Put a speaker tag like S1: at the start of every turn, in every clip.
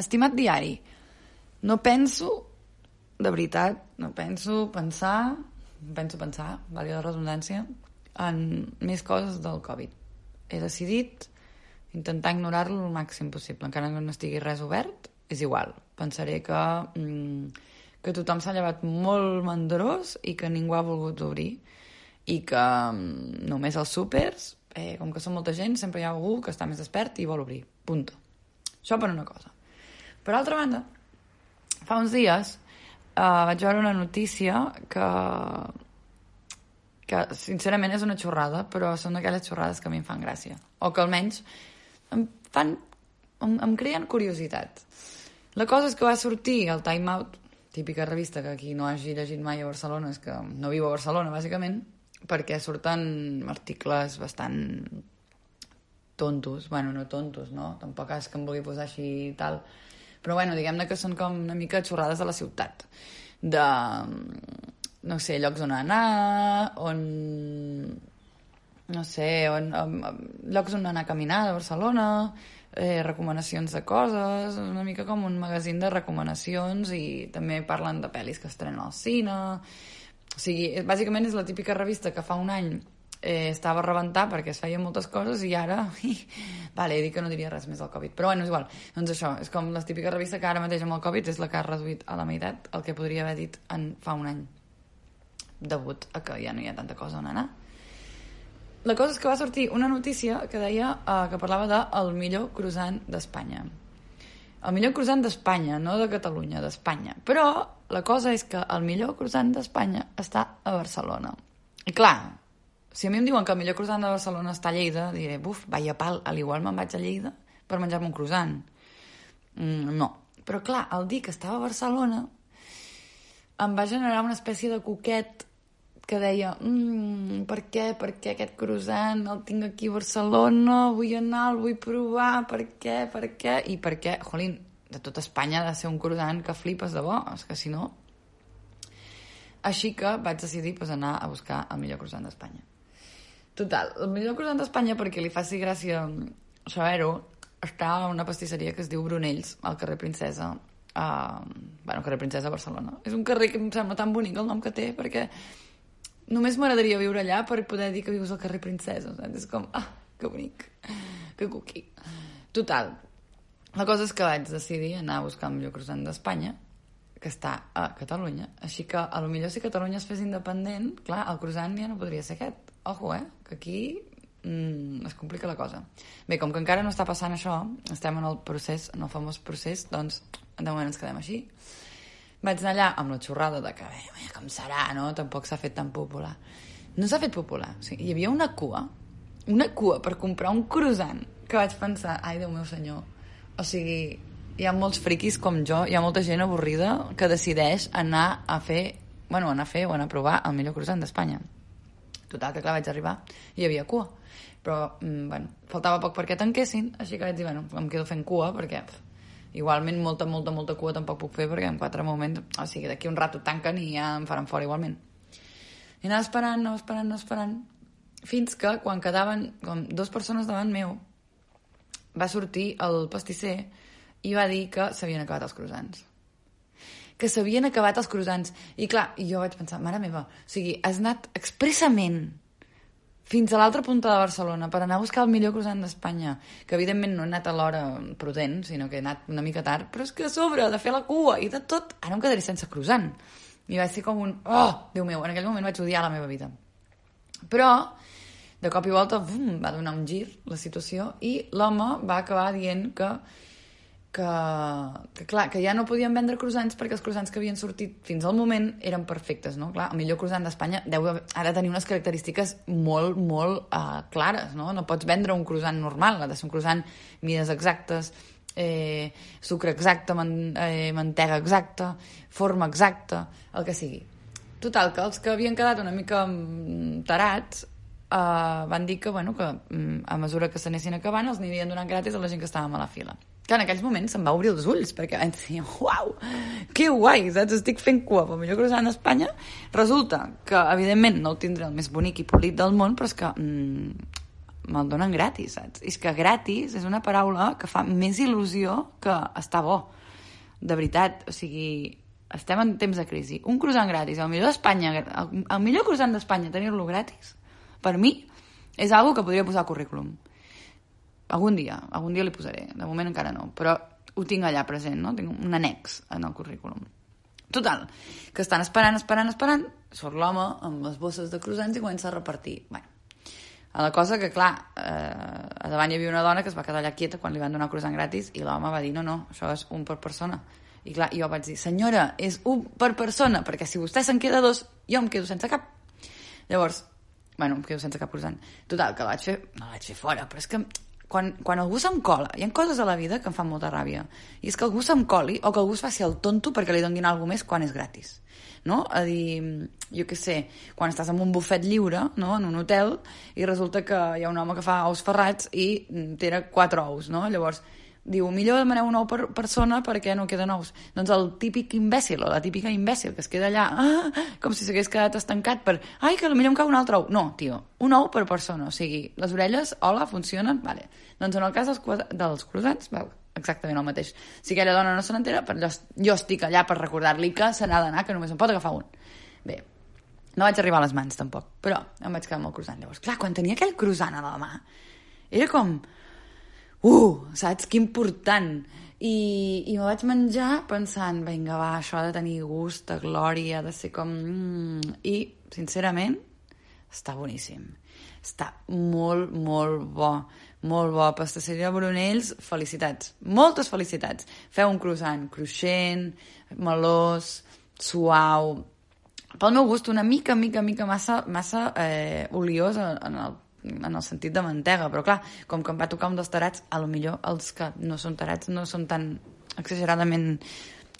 S1: estimat diari, no penso, de veritat, no penso pensar, penso pensar, vali la redundància, en més coses del Covid. He decidit intentar ignorar-lo el màxim possible, encara que no estigui res obert, és igual. Pensaré que, mm, que tothom s'ha llevat molt mandrós i que ningú ha volgut obrir i que mm, només els súpers, eh, com que són molta gent, sempre hi ha algú que està més despert i vol obrir. Punto. Això per una cosa. Per altra banda, fa uns dies eh, vaig veure una notícia que que sincerament és una xorrada, però són aquelles xorrades que a mi em fan gràcia. O que almenys em fan... em, em creen curiositat. La cosa és que va sortir el Time Out, típica revista que aquí no hagi llegit mai a Barcelona, és que no viu a Barcelona, bàsicament, perquè surten articles bastant tontos, bueno, no tontos, no? Tampoc és que em vulgui posar així i tal. Però bueno, diguem-ne que són com una mica xorrades de la ciutat. De, no sé, llocs on anar, on... No sé, on, on, llocs on anar a caminar de Barcelona, eh, recomanacions de coses, una mica com un magazín de recomanacions i també parlen de pel·lis que estrenen al cine o sigui, bàsicament és la típica revista que fa un any eh, estava a rebentar perquè es feien moltes coses i ara... vale, he dit que no diria res més del Covid. Però bueno, és igual. Doncs això, és com la típica revista que ara mateix amb el Covid és la que ha reduït a la meitat el que podria haver dit en fa un any. Debut a que ja no hi ha tanta cosa on anar. La cosa és que va sortir una notícia que deia eh, que parlava de el millor croissant d'Espanya. El millor croissant d'Espanya, no de Catalunya, d'Espanya. Però la cosa és que el millor croissant d'Espanya està a Barcelona. I clar, si a mi em diuen que el millor croissant de Barcelona està a Lleida, diré, buf, vaya pal, a l'igual me'n vaig a Lleida per menjar-me un croissant. Mm, no. Però clar, el dir que estava a Barcelona em va generar una espècie de coquet que deia, mm, per què, per què aquest croissant el tinc aquí a Barcelona, vull anar, el vull provar, per què, per què, i per què, jolín, de tot Espanya ha de ser un croissant que flipes de bo, és que si no... Així que vaig decidir pues, anar a buscar el millor croissant d'Espanya. Total, el millor croissant d'Espanya, perquè li faci gràcia saber-ho, està a una pastisseria que es diu Brunells, al carrer Princesa, a, bueno, carrer Princesa a Barcelona. És un carrer que em sembla tan bonic el nom que té, perquè només m'agradaria viure allà per poder dir que vius al carrer Princesa. Saps? És com, ah, que bonic, que cuqui. Total, la cosa és que vaig decidir anar a buscar el millor croissant d'Espanya, que està a Catalunya. Així que, a lo millor si Catalunya es fes independent, clar, el croissant ja no podria ser aquest. Ojo, eh? Que aquí mm, es complica la cosa. Bé, com que encara no està passant això, estem en el procés, en el famós procés, doncs, de moment ens quedem així. Vaig anar allà amb la xorrada de que, bé, com serà, no? Tampoc s'ha fet tan popular. No s'ha fet popular. O sigui, hi havia una cua, una cua per comprar un croissant, que vaig pensar, ai, Déu meu senyor, o sigui, hi ha molts friquis com jo, hi ha molta gent avorrida que decideix anar a fer, bueno, anar a fer o anar a provar el millor croissant d'Espanya. Total, que clar, vaig arribar i hi havia cua. Però, mm, bueno, faltava poc perquè tanquessin, així que vaig dir, bueno, em quedo fent cua perquè pff, igualment molta, molta, molta cua tampoc puc fer perquè en quatre moments, o sigui, d'aquí un rato tanquen i ja em faran fora igualment. I anava esperant, anava esperant, anava esperant, fins que quan quedaven com dues persones davant meu, va sortir el pastisser i va dir que s'havien acabat els croissants que s'havien acabat els croissants. I clar, jo vaig pensar, mare meva, o sigui, has anat expressament fins a l'altra punta de Barcelona per anar a buscar el millor croissant d'Espanya, que evidentment no he anat a l'hora prudent, sinó que he anat una mica tard, però és que a sobre de fer la cua i de tot, ara em quedaré sense croissant. I va ser com un, oh, Déu meu, en aquell moment vaig odiar la meva vida. Però de cop i volta bum, va donar un gir la situació i l'home va acabar dient que, que, que, clar, que ja no podien vendre croissants perquè els croissants que havien sortit fins al moment eren perfectes, no? Clar, el millor croissant d'Espanya deu ara tenir unes característiques molt, molt uh, clares, no? No pots vendre un croissant normal, ha de ser un croissant mides exactes, eh, sucre exacte, man, eh, mantega exacta, forma exacta, el que sigui. Total, que els que havien quedat una mica mm, tarats uh, van dir que, bueno, que um, a mesura que s'anessin acabant els n'havien donat gratis a la gent que estàvem a la fila. Que en aquells moments se'm va obrir els ulls, perquè vaig dir, uau, que guai, saps? Estic fent cua pel millor croissant a Espanya. Resulta que, evidentment, no el tindré el més bonic i polit del món, però és que mm, me'l donen gratis, saps? I és que gratis és una paraula que fa més il·lusió que està bo. De veritat, o sigui, estem en temps de crisi. Un croissant gratis, el millor d'Espanya, el, el millor croissant d'Espanya, tenir-lo gratis, per mi, és algo que podria posar al currículum. Algun dia, algun dia li posaré. De moment encara no, però ho tinc allà present, no? Tinc un annex en el currículum. Total, que estan esperant, esperant, esperant, surt l'home amb les bosses de croissants i comença a repartir. Bé, a la cosa que, clar, eh, a davant hi havia una dona que es va quedar allà quieta quan li van donar croissant gratis i l'home va dir, no, no, això és un per persona. I clar, jo vaig dir, senyora, és un per persona, perquè si vostè se'n queda dos, jo em quedo sense cap. Llavors, bueno, em quedo sense cap croissant. Total, que vaig fer, no vaig fer fora, però és que quan, quan algú se'm cola, hi ha coses a la vida que em fan molta ràbia. I és que algú se'm coli o que algú es faci el tonto perquè li donguin alguna més quan és gratis. No? A dir, jo què sé, quan estàs en un bufet lliure, no? en un hotel, i resulta que hi ha un home que fa ous ferrats i tira quatre ous, no? Llavors, diu, millor demaneu un ou per persona perquè no queden ous. Doncs el típic imbècil o la típica imbècil que es queda allà ah, com si s'hagués quedat estancat per ai, que potser em cau un altre ou. No, tio, un ou per persona. O sigui, les orelles, hola, funcionen, vale. Doncs en el cas dels, dels croissants, veu, exactament el mateix. Si aquella dona no se n'entera, jo, jo estic allà per recordar-li que se n'ha d'anar, que només em pot agafar un. Bé, no vaig arribar a les mans, tampoc, però em vaig quedar amb el croissant. Llavors, clar, quan tenia aquell croissant a la mà, era com uh, saps? Que important. I, i me vaig menjar pensant, vinga, va, això ha de tenir gust, de glòria, de ser com... Mm. I, sincerament, està boníssim. Està molt, molt bo. Molt bo. Pastasseria Brunells, felicitats. Moltes felicitats. Feu un croissant cruixent, melós, suau, pel meu gust, una mica, mica, mica massa, massa eh, oliós en el en el sentit de mantega, però clar, com que em va tocar un dels tarats, a lo millor els que no són tarats no són tan exageradament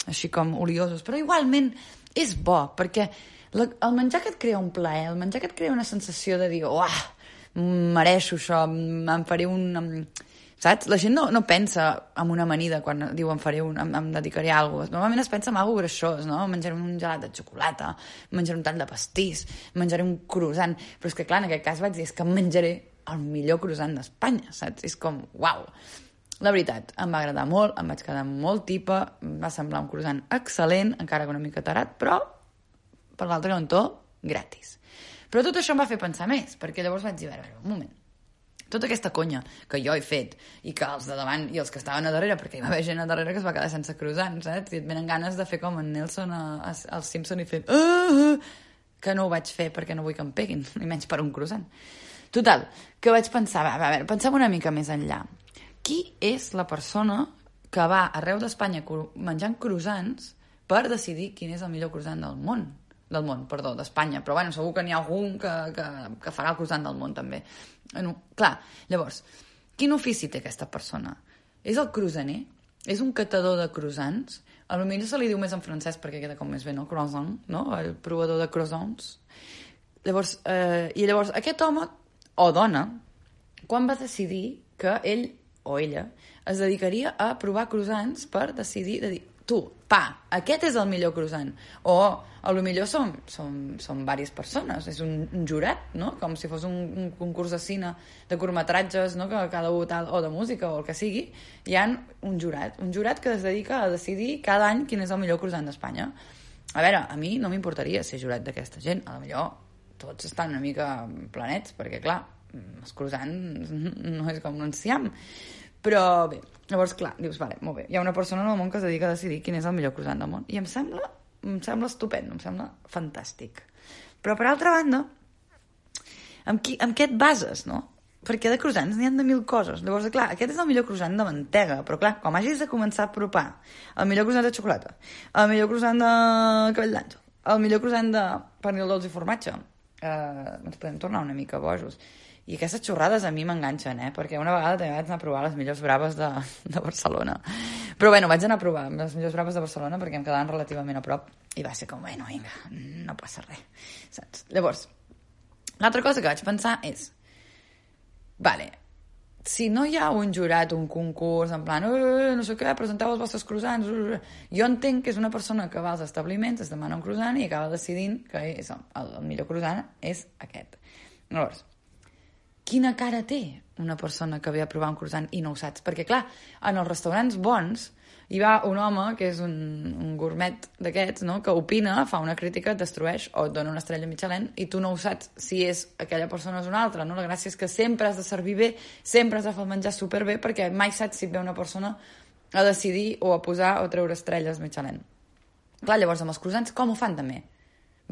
S1: així com oliosos, però igualment és bo, perquè la, el menjar que et crea un plaer, el menjar que et crea una sensació de dir, uah, mereixo això, em faré un saps? La gent no, no pensa en una amanida quan diu em faré un, em, em dedicaré a alguna cosa. Normalment es pensa en alguna greixós, no? Menjaré un gelat de xocolata, menjaré un tall de pastís, menjaré un croissant... Però és que, clar, en aquest cas vaig dir, és que menjaré el millor croissant d'Espanya, saps? És com, uau! La veritat, em va agradar molt, em vaig quedar molt tipa, em va semblar un croissant excel·lent, encara que una mica tarat, però, per l'altre cantó, gratis. Però tot això em va fer pensar més, perquè llavors vaig dir, a veure, un moment, tota aquesta conya que jo he fet i que els de davant i els que estaven a darrere, perquè hi va haver gent a darrere que es va quedar sense croissants, saps? I et venen ganes de fer com en Nelson al Simpson i fer... Uh, que no ho vaig fer perquè no vull que em peguin, ni menys per un croissant. Total, que vaig pensar, va, va, a veure, pensem una mica més enllà. Qui és la persona que va arreu d'Espanya menjant croissants per decidir quin és el millor croissant del món? Del món, perdó, d'Espanya, però bueno, segur que n'hi ha algun que, que, que farà el croissant del món també. Bueno, clar, llavors, quin ofici té aquesta persona? És el croissaner? És un catador de croissants? A lo millor se li diu més en francès perquè queda com més bé, no? Croissant, no? El provador de croissants. Llavors, eh, I llavors, aquest home o dona, quan va decidir que ell o ella es dedicaria a provar croissants per decidir de dir, tu, pa, aquest és el millor croissant. O a lo millor som, som, som diverses persones, és un, un jurat, no? Com si fos un, un concurs de cine, de curtmetratges, no? Que cada un tal, o de música, o el que sigui, hi ha un jurat, un jurat que es dedica a decidir cada any quin és el millor croissant d'Espanya. A veure, a mi no m'importaria ser jurat d'aquesta gent, a lo millor tots estan una mica planets, perquè clar, els croissants no és com un enciam. Però bé, llavors, clar, dius, vale, molt bé, hi ha una persona en el món que es dedica a decidir quin és el millor croissant del món. I em sembla, em sembla estupend, em sembla fantàstic. Però, per altra banda, amb, qui, amb què et bases, no? Perquè de croissants n'hi ha de mil coses. Llavors, clar, aquest és el millor croissant de mantega, però clar, com hagis de començar a apropar el millor croissant de xocolata, el millor croissant de cabell d'àngel, el millor croissant de pernil dolç i formatge, eh, ens podem tornar una mica bojos. I aquestes xorrades a mi m'enganxen, eh? Perquè una vegada també vaig anar a provar les millors braves de, de Barcelona. Però bueno, vaig anar a provar les millors braves de Barcelona perquè em quedaven relativament a prop i va ser com, bueno, vinga, no passa res, saps? Llavors, l'altra cosa que vaig pensar és, vale, si no hi ha un jurat, un concurs, en plan, eh, no sé què, presenteu els vostres croissants, uh, jo entenc que és una persona que va als establiments, es demana un croissant i acaba decidint que és el, el millor croissant és aquest. Llavors, quina cara té una persona que ve a provar un croissant i no ho saps? Perquè, clar, en els restaurants bons hi va un home que és un, un gourmet d'aquests, no?, que opina, fa una crítica, et destrueix o et dona una estrella Michelin i tu no ho saps si és aquella persona o és una altra, no? La gràcia és que sempre has de servir bé, sempre has de fer el menjar superbé perquè mai saps si ve una persona a decidir o a posar o a treure estrelles Michelin. Clar, llavors amb els croissants com ho fan també?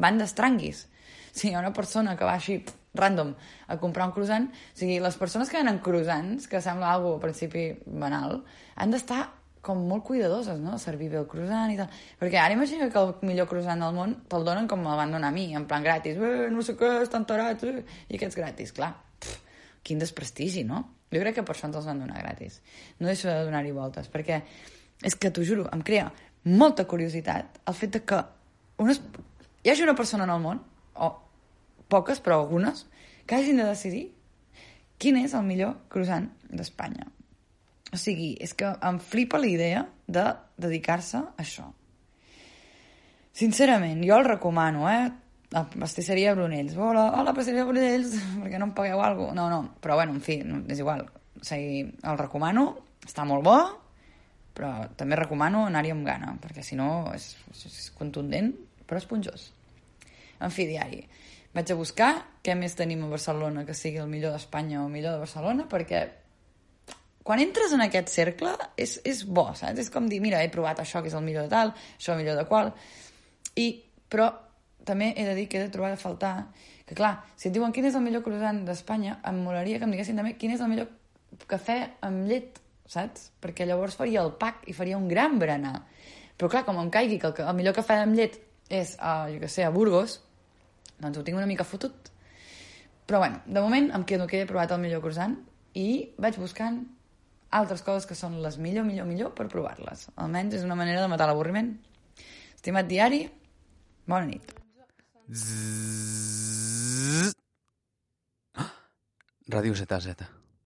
S1: Van d'estranguis. Si hi ha una persona que va així random a comprar un croissant, o sigui, les persones que venen croissants, que sembla algo al principi banal, han d'estar com molt cuidadoses, no?, servir bé el croissant i tal. Perquè ara imagina que el millor croissant del món te'l donen com me'l van donar a mi, en plan gratis. Eh, no sé què, estan tarats, eh? I aquests gratis, clar. Pff, quin desprestigi, no? Jo crec que per això ens els van donar gratis. No deixo de donar-hi voltes, perquè és que, t'ho juro, em crea molta curiositat el fet de que unes... hi hagi una persona en el món, o poques, però algunes, que hagin de decidir quin és el millor croissant d'Espanya. O sigui, és que em flipa la idea de dedicar-se a això. Sincerament, jo el recomano, eh? La pastisseria Brunells. Hola, hola, pastisseria Brunells, perquè no em pagueu alguna cosa? No, no, però bueno, en fi, no, és igual. O sigui, el recomano, està molt bo, però també recomano anar-hi amb gana, perquè si no és, és contundent, però esponjós. En fi, diari. Vaig a buscar què més tenim a Barcelona que sigui el millor d'Espanya o el millor de Barcelona, perquè quan entres en aquest cercle és, és bo, saps? És com dir, mira, he provat això que és el millor de tal, això el millor de qual, i, però també he de dir que he de trobar de faltar que, clar, si et diuen quin és el millor croissant d'Espanya, em molaria que em diguessin també quin és el millor cafè amb llet, saps? Perquè llavors faria el pack i faria un gran berenar. Però clar, com em caigui que el, el millor cafè amb llet és, a, jo què sé, a Burgos, doncs ho tinc una mica fotut. Però bueno, de moment em quedo que he provat el millor croissant i vaig buscant altres coses que són les millor, millor, millor per provar-les. Almenys és una manera de matar l'avorriment. Estimat diari, bona nit.
S2: Zzz... Ràdio ZZ.